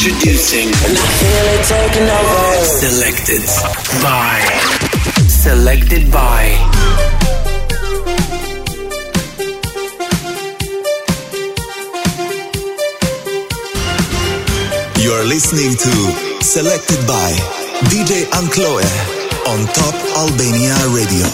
Introducing. And I feel it taking over. Selected by. Selected by. You're listening to Selected by DJ Ankloe on Top Albania Radio.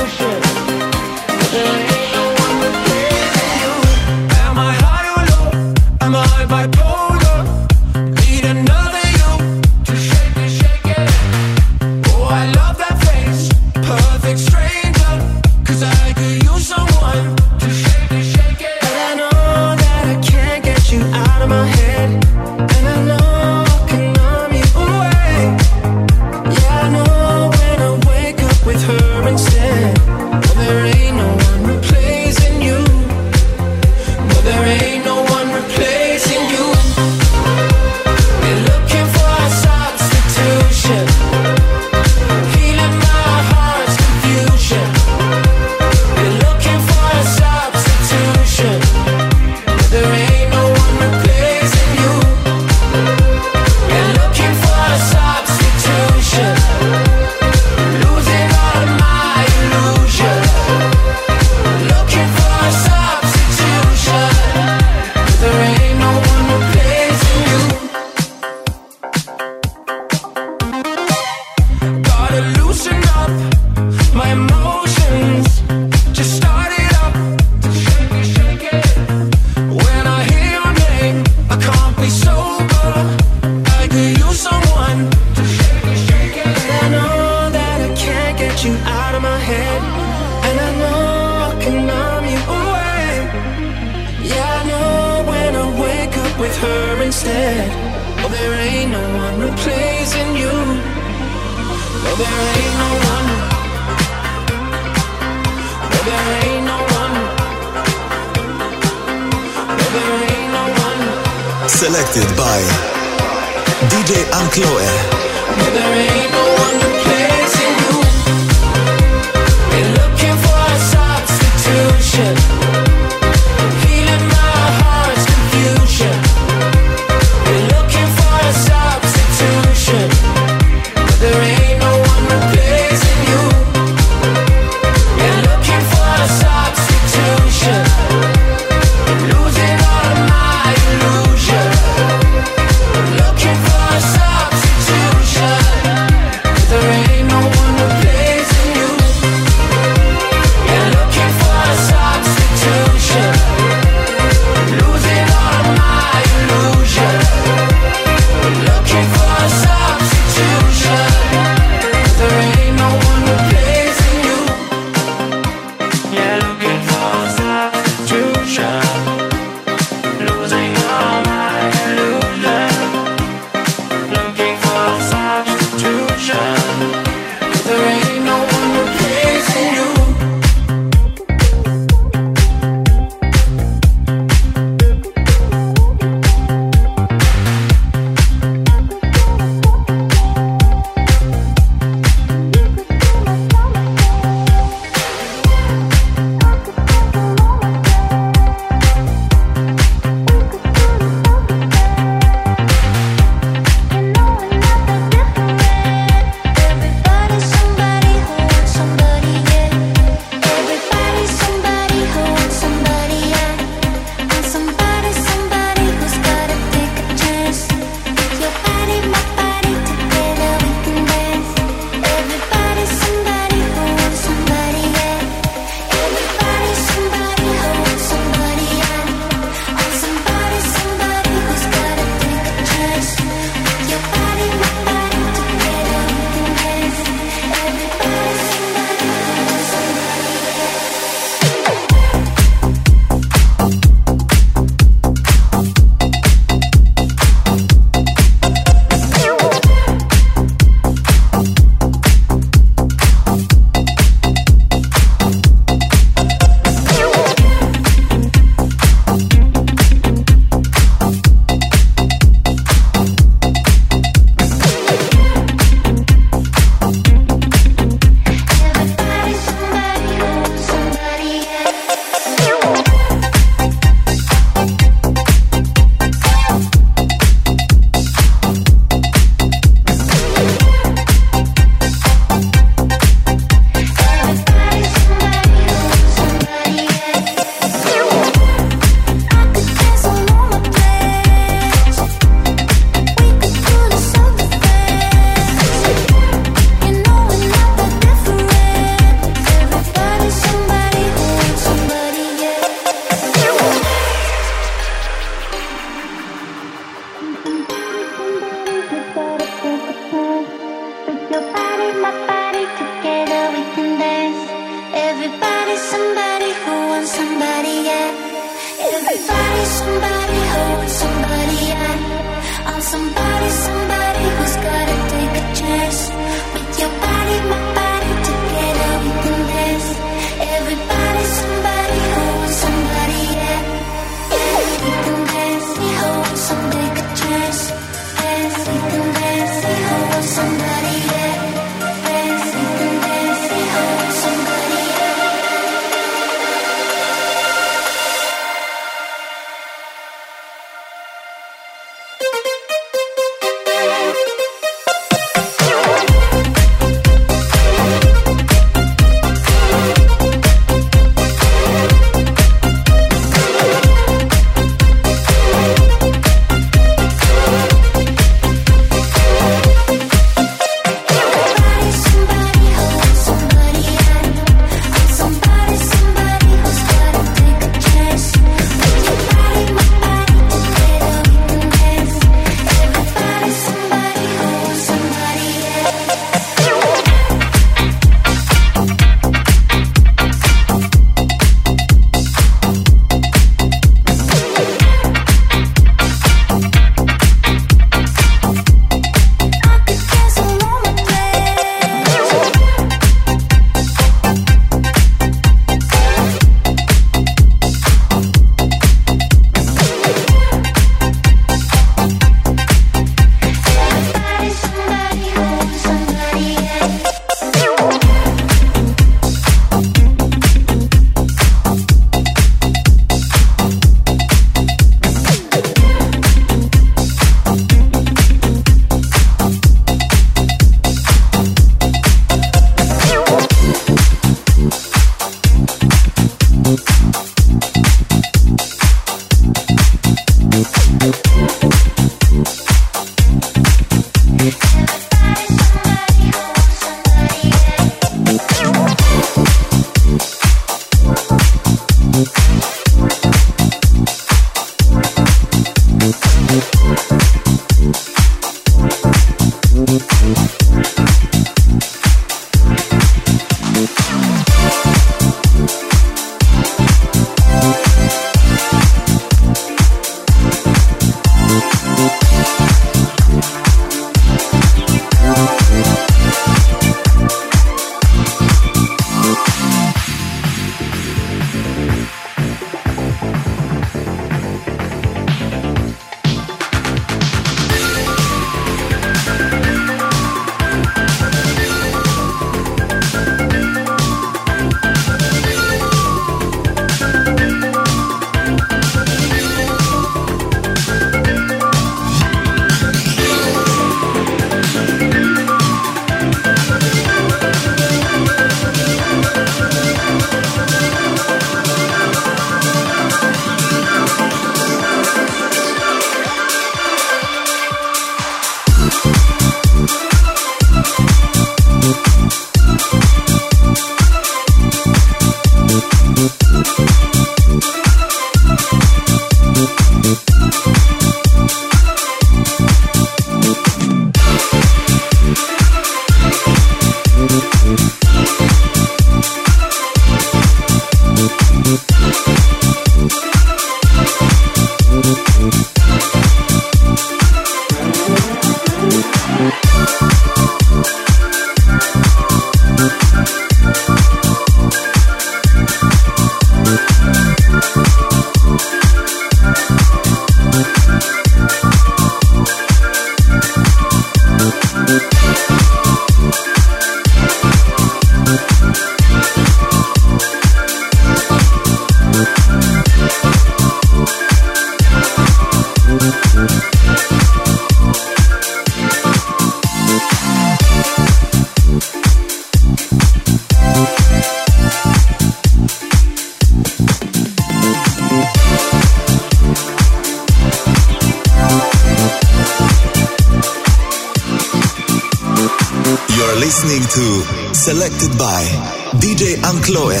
DJ Ankloe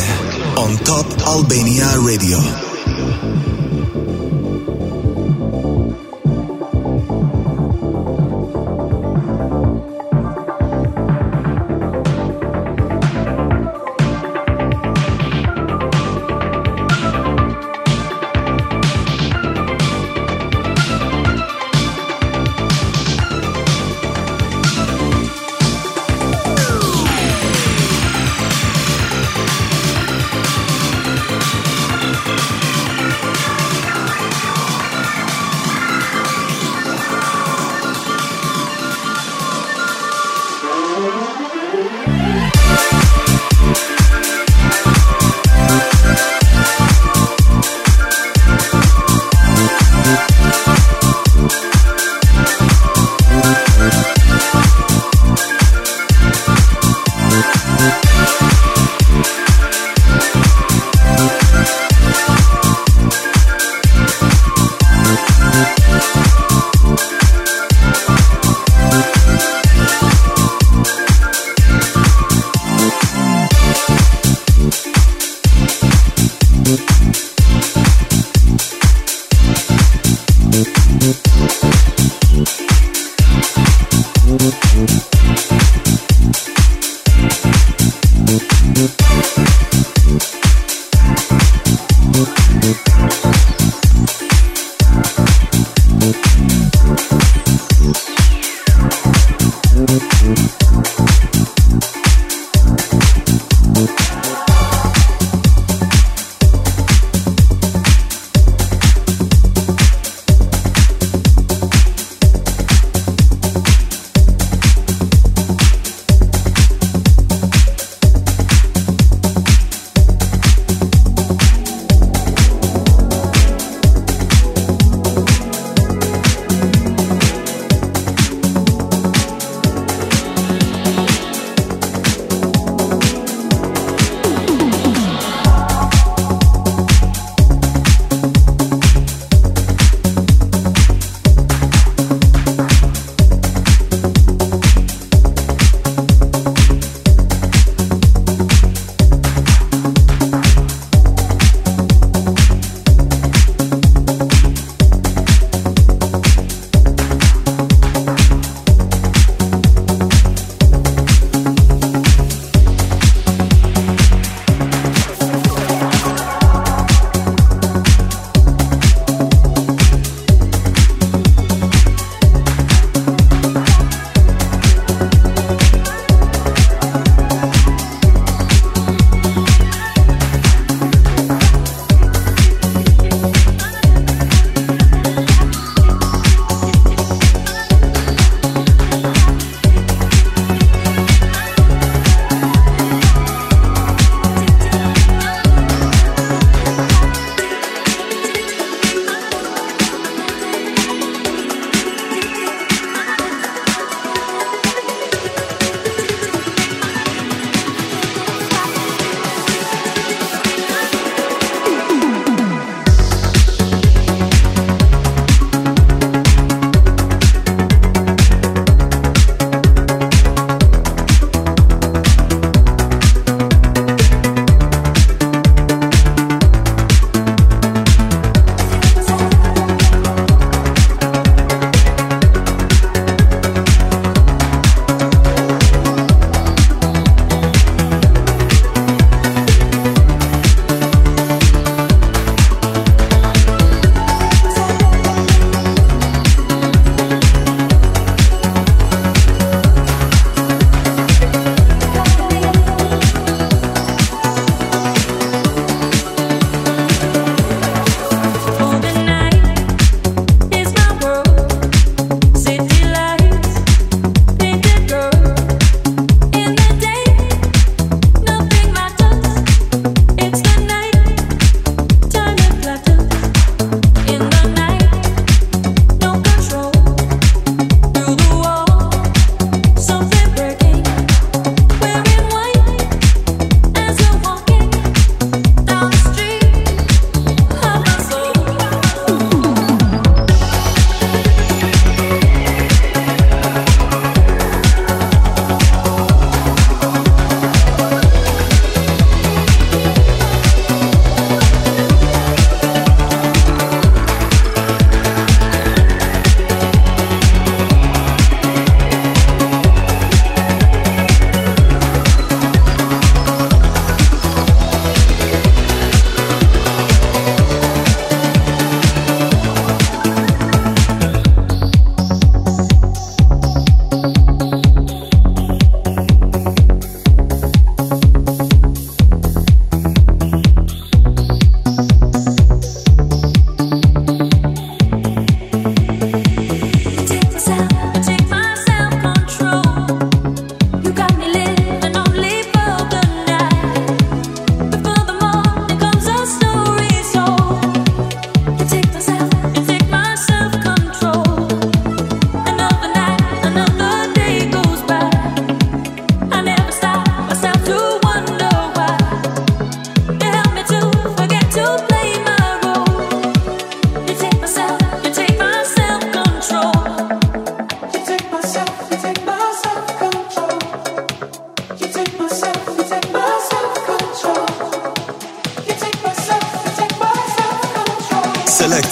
on Top Albania Radio.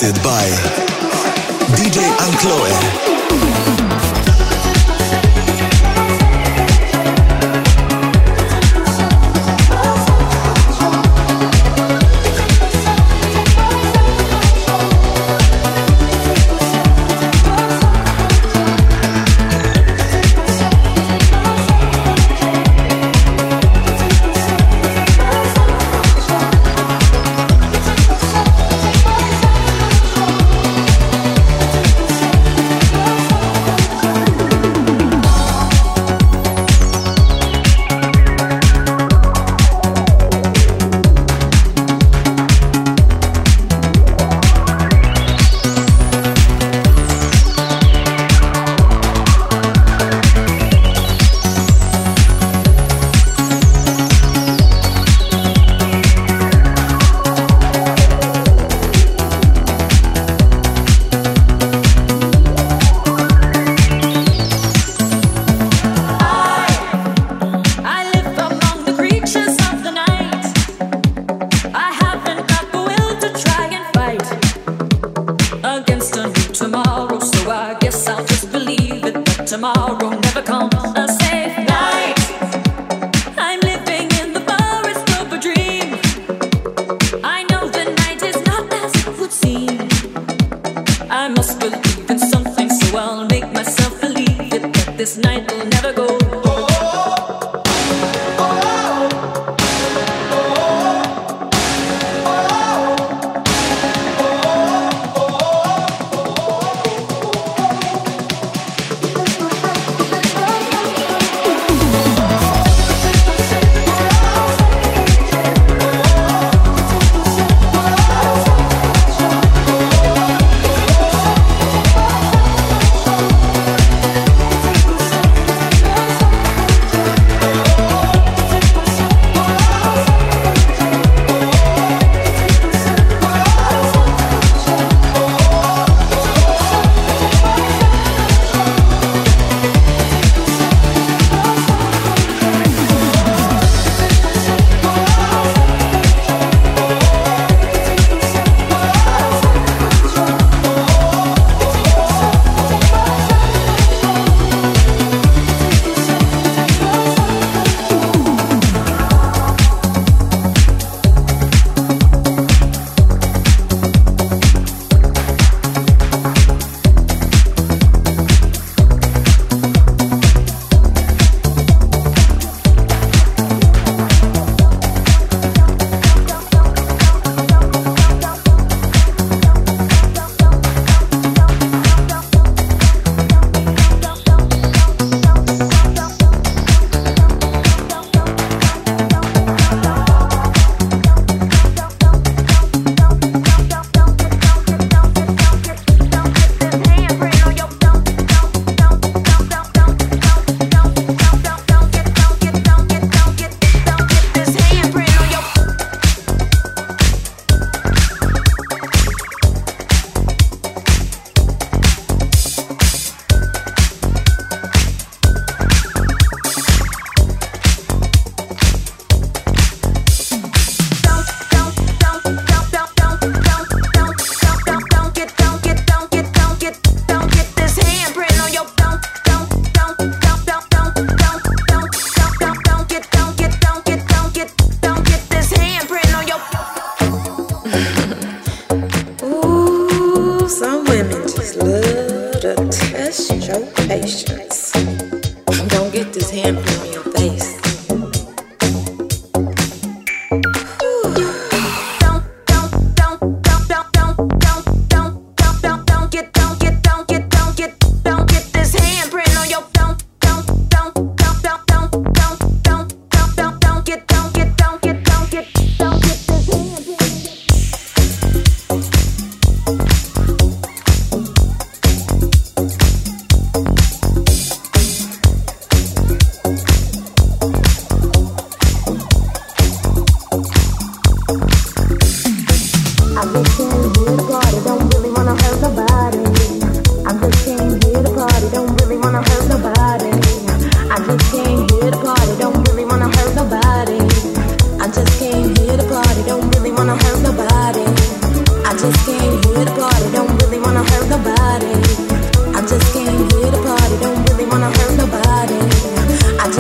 By DJ Ankloe.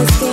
just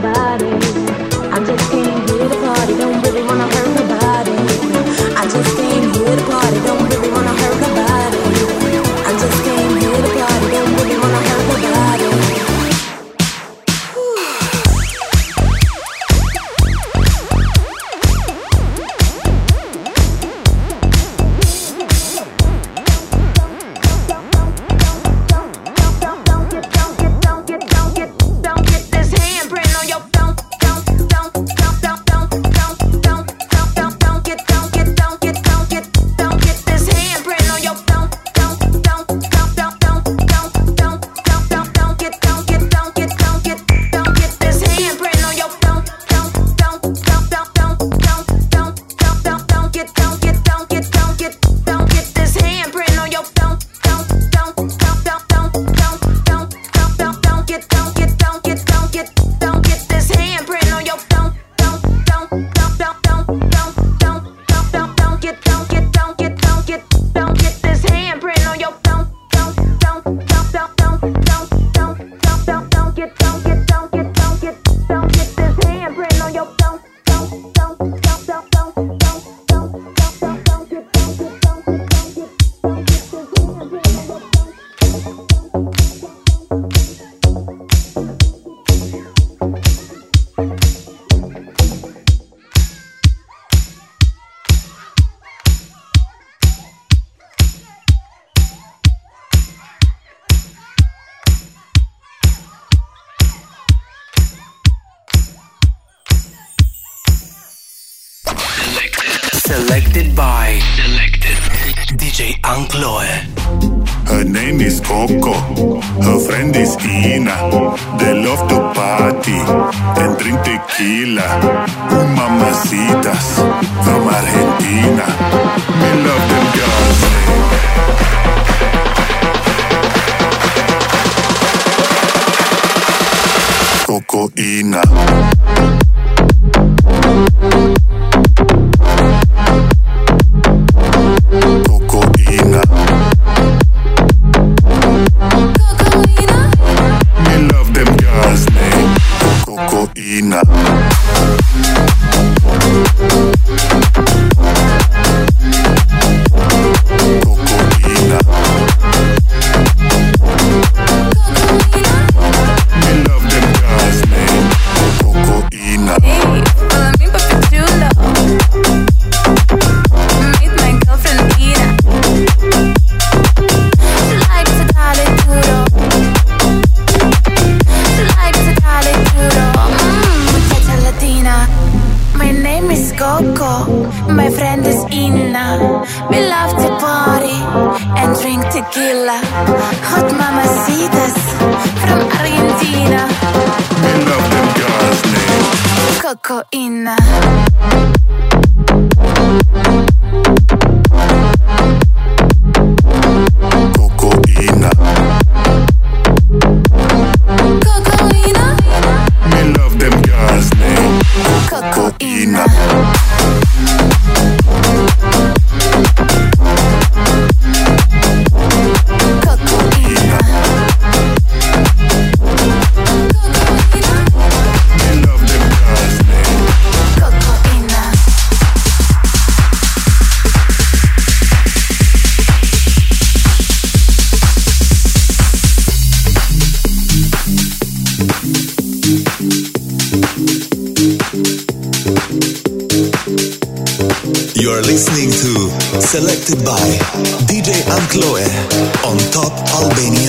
nobody. I'm just kidding. Selected by Selected DJ Ankloe. Her name is Coco, her friend is Ina. They love to party and drink tequila. Un mamacitas from Argentina. We love them girls. Coco Ina. By DJ Ankloe on Top Albania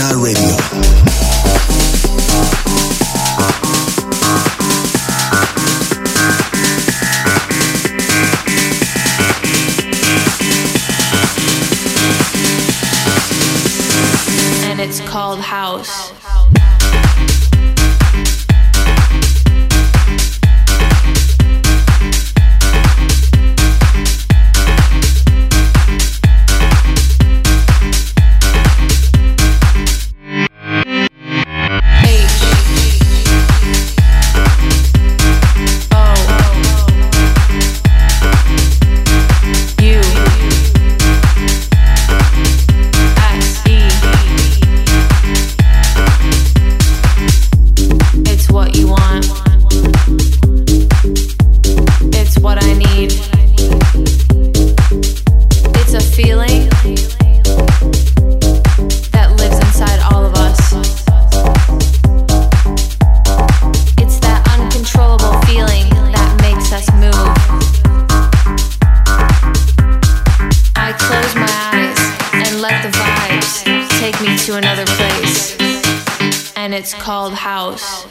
it's called house.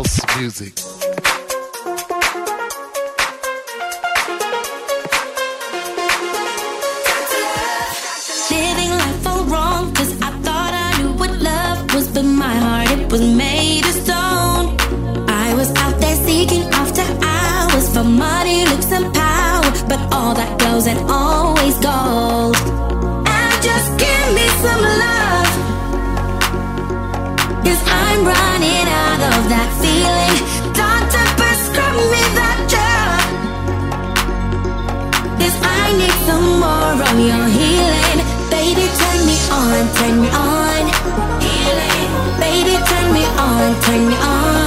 house music. Living life all wrong, cause I thought I knew what love was, but my heart, it was made of stone. I was out there seeking after hours for money, looks, and power, but all that goes and all. on, turn me on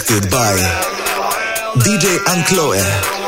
Selected by DJ Ankloe.